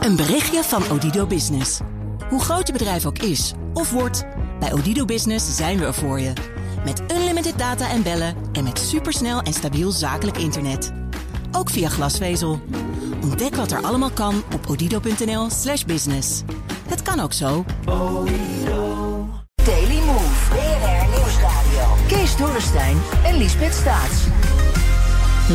Een berichtje van Odido Business. Hoe groot je bedrijf ook is of wordt, bij Odido Business zijn we er voor je. Met unlimited data en bellen en met supersnel en stabiel zakelijk internet. Ook via glasvezel. Ontdek wat er allemaal kan op odido.nl/slash business. Het kan ook zo. Daily Move. BNR Nieuwsradio. Kees Dorrestein en Liesbeth Staats.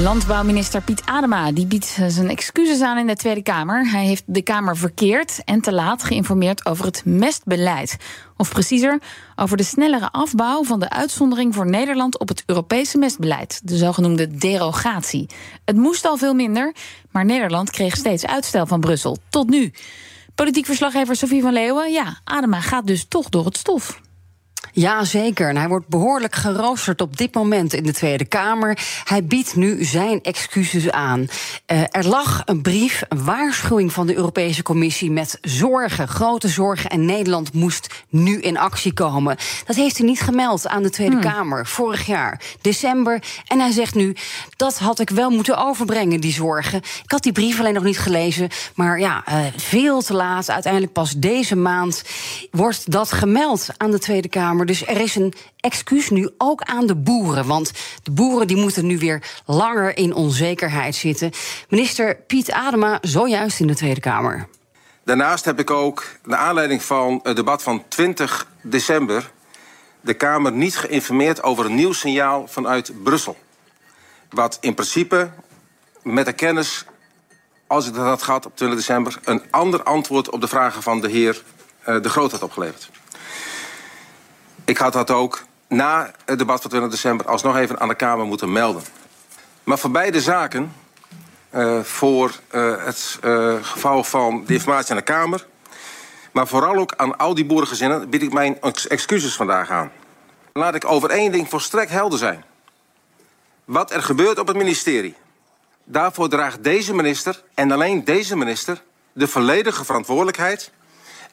Landbouwminister Piet Adema die biedt zijn excuses aan in de Tweede Kamer. Hij heeft de Kamer verkeerd en te laat geïnformeerd over het mestbeleid. Of preciezer, over de snellere afbouw van de uitzondering voor Nederland op het Europese mestbeleid, de zogenoemde derogatie. Het moest al veel minder, maar Nederland kreeg steeds uitstel van Brussel. Tot nu. Politiek verslaggever Sofie van Leeuwen, ja, Adema gaat dus toch door het stof. Ja, zeker. En hij wordt behoorlijk geroosterd op dit moment in de Tweede Kamer. Hij biedt nu zijn excuses aan. Uh, er lag een brief, een waarschuwing van de Europese Commissie met zorgen, grote zorgen. En Nederland moest nu in actie komen. Dat heeft hij niet gemeld aan de Tweede hmm. Kamer vorig jaar, december. En hij zegt nu: dat had ik wel moeten overbrengen, die zorgen. Ik had die brief alleen nog niet gelezen. Maar ja, uh, veel te laat. Uiteindelijk pas deze maand wordt dat gemeld aan de Tweede Kamer. Dus er is een excuus nu ook aan de boeren. Want de boeren die moeten nu weer langer in onzekerheid zitten. Minister Piet Adema, zojuist in de Tweede Kamer. Daarnaast heb ik ook, naar aanleiding van het debat van 20 december, de Kamer niet geïnformeerd over een nieuw signaal vanuit Brussel. Wat in principe met de kennis, als ik dat had gehad op 20 december, een ander antwoord op de vragen van de heer uh, De Groot had opgeleverd. Ik had dat ook na het debat van 20 december alsnog even aan de Kamer moeten melden. Maar voor beide zaken, uh, voor uh, het uh, geval van de informatie aan de Kamer, maar vooral ook aan al die boerengezinnen, bied ik mijn excuses vandaag aan. Laat ik over één ding volstrekt helder zijn. Wat er gebeurt op het ministerie, daarvoor draagt deze minister en alleen deze minister de volledige verantwoordelijkheid.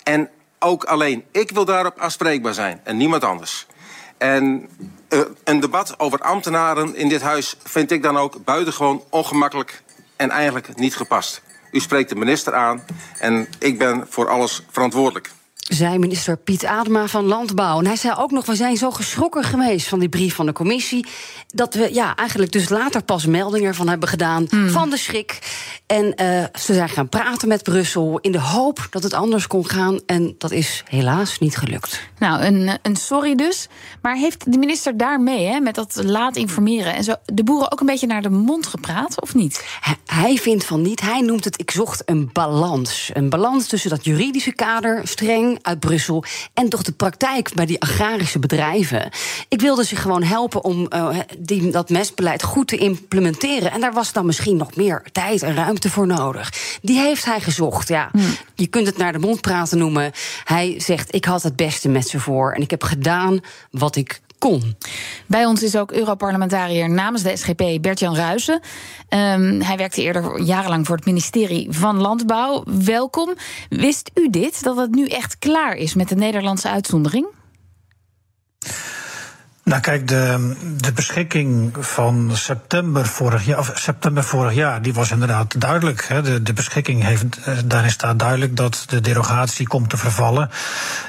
En ook alleen ik wil daarop afspreekbaar zijn en niemand anders. En uh, een debat over ambtenaren in dit huis vind ik dan ook buitengewoon ongemakkelijk en eigenlijk niet gepast. U spreekt de minister aan en ik ben voor alles verantwoordelijk zei minister Piet Adema van Landbouw. En hij zei ook nog: we zijn zo geschrokken geweest van die brief van de commissie. dat we ja, eigenlijk dus later pas meldingen ervan hebben gedaan. Hmm. van de schrik. En uh, ze zijn gaan praten met Brussel. in de hoop dat het anders kon gaan. En dat is helaas niet gelukt. Nou, een, een sorry dus. Maar heeft de minister daarmee, hè, met dat laat informeren. en zo, de boeren ook een beetje naar de mond gepraat, of niet? Hij, hij vindt van niet. Hij noemt het: ik zocht een balans. Een balans tussen dat juridische kader, streng uit Brussel. En toch de praktijk bij die agrarische bedrijven. Ik wilde ze gewoon helpen om uh, die, dat mestbeleid goed te implementeren. En daar was dan misschien nog meer tijd en ruimte voor nodig. Die heeft hij gezocht. Ja. Hmm. Je kunt het naar de mond praten noemen. Hij zegt: Ik had het beste met ze voor. En ik heb gedaan wat ik kon. Bij ons is ook Europarlementariër namens de SGP Bert-Jan Ruijsen. Um, hij werkte eerder jarenlang voor het ministerie van Landbouw. Welkom. Wist u dit, dat het nu echt klaar is met de Nederlandse uitzondering? Nou kijk, de, de beschikking van september vorig jaar, of september vorig jaar, die was inderdaad duidelijk. Hè. De, de beschikking heeft, eh, daarin staat duidelijk dat de derogatie komt te vervallen.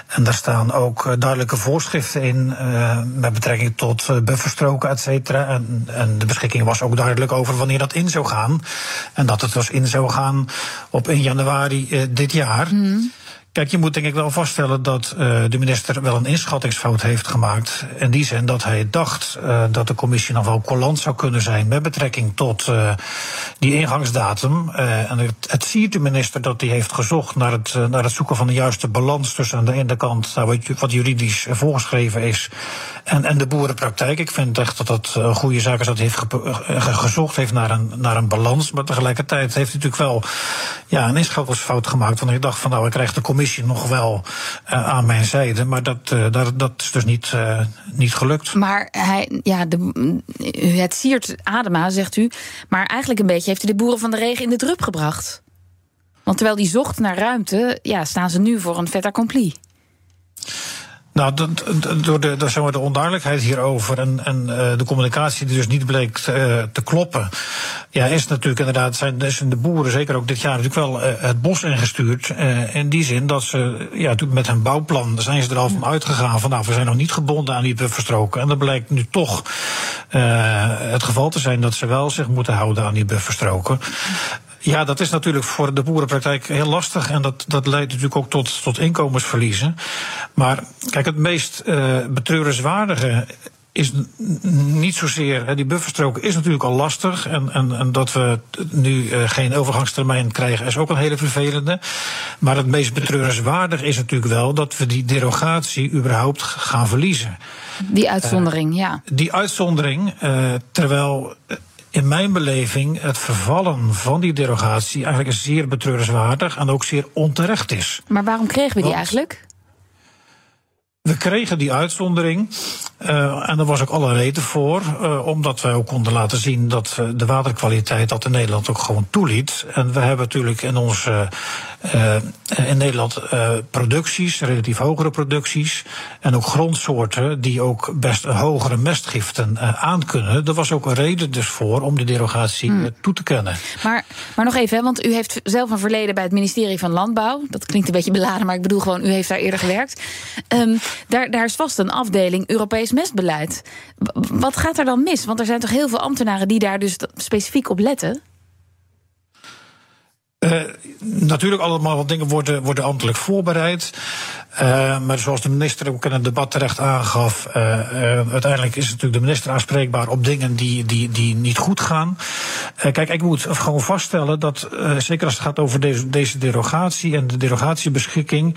En daar staan ook eh, duidelijke voorschriften in uh, met betrekking tot bufferstroken, et cetera. En, en de beschikking was ook duidelijk over wanneer dat in zou gaan. En dat het dus in zou gaan op 1 januari dit jaar. Mm. Kijk, je moet denk ik wel vaststellen dat uh, de minister wel een inschattingsfout heeft gemaakt. In die zin dat hij dacht uh, dat de commissie nog wel collant zou kunnen zijn met betrekking tot uh, die ingangsdatum. en het, ziet de minister dat hij heeft gezocht naar het, naar het zoeken van de juiste balans tussen aan de ene kant nou, wat, wat juridisch voorgeschreven is en, en de boerenpraktijk. Ik vind echt dat dat een goede zaak is dat hij heeft gezocht heeft naar een, naar een balans. Maar tegelijkertijd heeft hij natuurlijk wel ja, een inschattingsfout gemaakt. Want hij dacht van nou, ik krijg de commissie commissie nog wel uh, aan mijn zijde. Maar dat, uh, dat, dat is dus niet, uh, niet gelukt. Maar hij, ja, de, het siert Adema, zegt u. Maar eigenlijk een beetje heeft hij de boeren van de regen in de drup gebracht. Want terwijl die zocht naar ruimte, ja, staan ze nu voor een fait accompli. Nou, door de, door, zeg maar, de onduidelijkheid hierover en, en uh, de communicatie die dus niet bleek uh, te kloppen, Ja, is natuurlijk inderdaad, zijn, zijn de boeren zeker ook dit jaar natuurlijk wel uh, het bos ingestuurd. Uh, in die zin dat ze, ja, met hun bouwplan zijn ze er al van uitgegaan van nou, we zijn nog niet gebonden aan die bufferstroken. En dat blijkt nu toch uh, het geval te zijn dat ze wel zich moeten houden aan die bufferstroken. Ja, dat is natuurlijk voor de boerenpraktijk heel lastig. En dat, dat leidt natuurlijk ook tot, tot inkomensverliezen. Maar kijk, het meest uh, betreurenswaardige is niet zozeer. Hè, die bufferstrook is natuurlijk al lastig. En, en, en dat we nu uh, geen overgangstermijn krijgen, is ook een hele vervelende. Maar het meest betreurenswaardig is natuurlijk wel dat we die derogatie überhaupt gaan verliezen. Die uitzondering, uh, ja. Die uitzondering, uh, terwijl in mijn beleving het vervallen van die derogatie eigenlijk zeer betreurenswaardig en ook zeer onterecht is. Maar waarom kregen we die Want, eigenlijk? We kregen die uitzondering. Uh, en er was ook alle reden voor. Uh, omdat wij ook konden laten zien dat uh, de waterkwaliteit dat in Nederland ook gewoon toeliet. En we hebben natuurlijk in ons in Nederland producties, relatief hogere producties. En ook grondsoorten die ook best hogere mestgiften aankunnen. Er was ook een reden dus voor om de derogatie hmm. toe te kennen. Maar, maar nog even, hè, want u heeft zelf een verleden bij het ministerie van Landbouw. Dat klinkt een beetje beladen, maar ik bedoel gewoon, u heeft daar eerder gewerkt. Um, daar, daar is vast een afdeling Europees mestbeleid. Wat gaat er dan mis? Want er zijn toch heel veel ambtenaren die daar dus specifiek op letten? Uh, natuurlijk allemaal wat dingen worden, worden ambtelijk voorbereid. Uh, maar zoals de minister ook in het debat terecht aangaf, uh, uiteindelijk is natuurlijk de minister aanspreekbaar op dingen die, die, die niet goed gaan. kijk, ik moet gewoon vaststellen dat, zeker als het gaat over deze, deze derogatie en de derogatiebeschikking,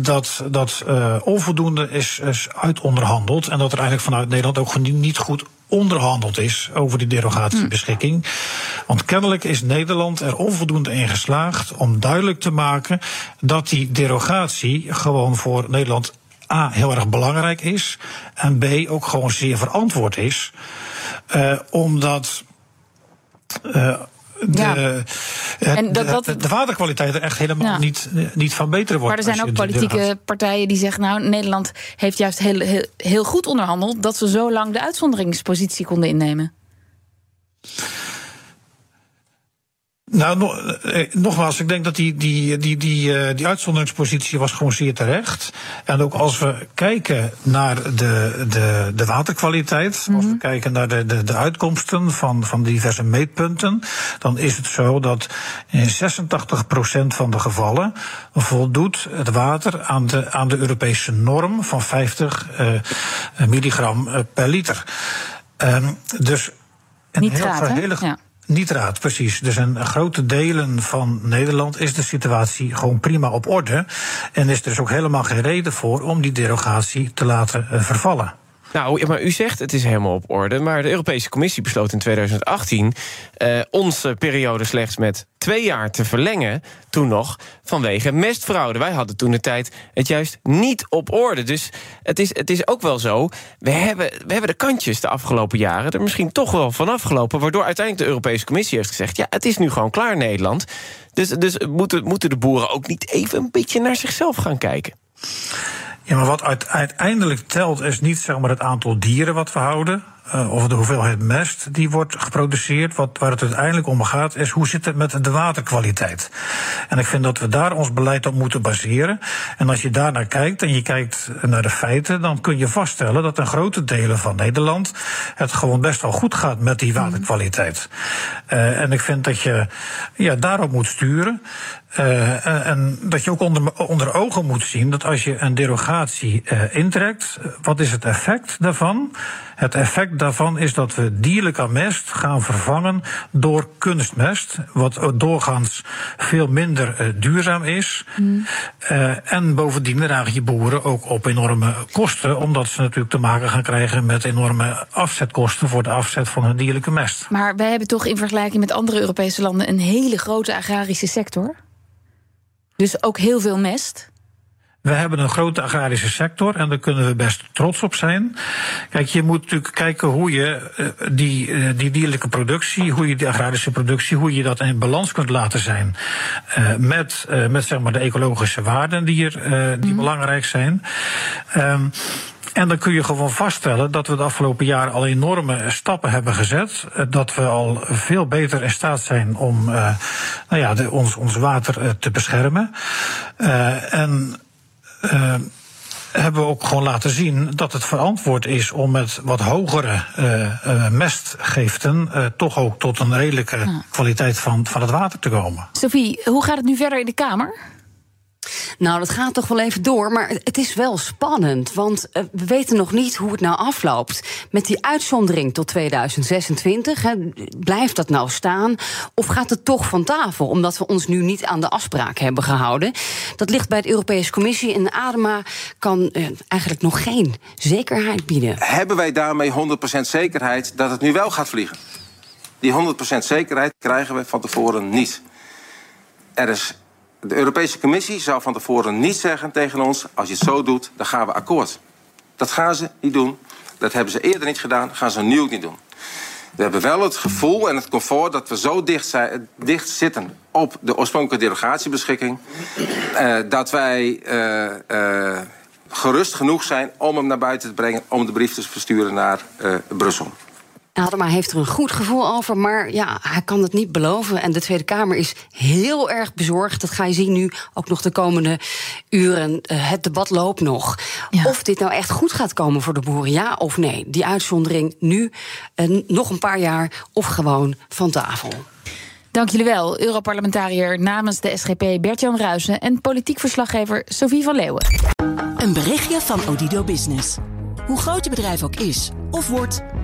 dat dat onvoldoende is, is uitonderhandeld en dat er eigenlijk vanuit Nederland ook niet goed onderhandeld is over die derogatiebeschikking. Want kennelijk is Nederland er onvoldoende in geslaagd om duidelijk te maken dat die derogatie gewoon voor Nederland A heel erg belangrijk is en B ook gewoon zeer verantwoord is. Uh, omdat. Uh, de, ja. En dat, dat, de, de, waterkwaliteit er echt helemaal niet, niet van beter wordt. Maar er zijn ook politieke partijen die zeggen... nou, Nederland heeft juist heel, heel, heel goed onderhandeld... dat ze zo lang de uitzonderingspositie konden innemen. Nou, eh, nogmaals, ik denk dat die, die, die, die, die uitzonderingspositie was gewoon zeer terecht. En ook als we kijken naar de, de, de waterkwaliteit, mm -hmm. als we kijken naar de, de, de uitkomsten van, van diverse meetpunten, dan is het zo dat in 86% van de gevallen voldoet het water aan de, aan de Europese norm van 50 uh, milligram per liter. Um, dus een Nitraat, heel ja. Nitraat, precies. Dus in grote delen van Nederland is de situatie gewoon prima op orde. En is er dus ook helemaal geen reden voor om die derogatie te laten uh, vervallen. Nou, maar u zegt het is helemaal op orde. Maar de Europese Commissie besloot in 2018 uh, onze periode slechts met twee jaar te verlengen. Toen nog vanwege mestfraude. Wij hadden toen de tijd het juist niet op orde. Dus het is, het is ook wel zo. We hebben, we hebben de kantjes de afgelopen jaren er misschien toch wel van afgelopen. Waardoor uiteindelijk de Europese Commissie heeft gezegd: ja, het is nu gewoon klaar, Nederland. Dus, dus moeten, moeten de boeren ook niet even een beetje naar zichzelf gaan kijken? Ja, maar wat uiteindelijk telt is niet zeg maar, het aantal dieren wat we houden. Uh, of de hoeveelheid mest die wordt geproduceerd. Wat, waar het uiteindelijk om gaat, is hoe zit het met de waterkwaliteit. En ik vind dat we daar ons beleid op moeten baseren. En als je daar naar kijkt en je kijkt naar de feiten, dan kun je vaststellen dat in grote delen van Nederland het gewoon best wel goed gaat met die waterkwaliteit. Uh, en ik vind dat je ja, daarop moet sturen. Uh, en dat je ook onder, onder ogen moet zien dat als je een derogatie intrekt, wat is het effect daarvan? Het effect daarvan is dat we dierlijke mest gaan vervangen door kunstmest, wat doorgaans veel minder uh, duurzaam is. Mm. en bovendien dragen je boeren ook op enorme kosten, omdat ze natuurlijk te maken gaan krijgen met enorme afzetkosten voor de afzet van hun dierlijke mest. Maar wij hebben toch in vergelijking met andere Europese landen een hele grote agrarische sector? Dus ook heel veel mest? We hebben een grote agrarische sector en daar kunnen we best trots op zijn. Kijk, je moet natuurlijk kijken hoe je uh, die, uh, die dierlijke productie, hoe je die agrarische productie, hoe je dat in balans kunt laten zijn. Uh, met, met zeg maar de ecologische waarden die, er, die mm. belangrijk zijn. Um, En dan kun je gewoon vaststellen dat we de afgelopen jaren al enorme stappen hebben gezet. Eh, dat we al veel beter in staat zijn om uh, nou ja, de, ons, ons water te beschermen. en hebben we ook gewoon laten zien dat het verantwoord is om met wat hogere uh, mestgiften uh, toch ook tot een redelijke kwaliteit van, van het water te komen. Sophie, hoe gaat het nu verder in de Kamer? Nou, dat gaat toch wel even door, maar het is wel spannend. Want uh, we weten nog niet hoe het nou afloopt. Met die uitzondering tot 2026, hè, blijft dat nou staan? Of gaat het toch van tafel, omdat we ons nu niet aan de afspraak hebben gehouden? Dat ligt bij de Europese Commissie en ADEMA kan uh, eigenlijk nog geen zekerheid bieden. Hebben wij daarmee 100% zekerheid dat het nu wel gaat vliegen? Die 100% zekerheid krijgen we van tevoren niet. Er is de Europese Commissie zou van tevoren niet zeggen tegen ons: als je het zo doet, dan gaan we akkoord. Dat gaan ze niet doen. Dat hebben ze eerder niet gedaan, gaan ze nu ook niet doen. We hebben wel het gevoel en het comfort dat we zo dicht, zijn, dicht zitten op de oorspronkelijke derogatiebeschikking. Uh, dat wij uh, uh, gerust genoeg zijn om hem naar buiten te brengen, om de brief te versturen naar Brussel. Adema heeft er een goed gevoel over, maar ja, hij kan het niet beloven. En de Tweede Kamer is heel erg bezorgd. Dat ga je zien nu ook nog de komende uren. Uh, het debat loopt nog. Ja. Of dit nou echt goed gaat komen voor de boeren, ja of nee. Die uitzondering nu, uh, nog een paar jaar, of gewoon van tafel. Dank jullie wel, Europarlementariër namens de SGP Bert-Jan Ruijsen en politiek verslaggever Sophie van Leeuwen. Een berichtje van Odido Business. Hoe groot je bedrijf ook is of wordt.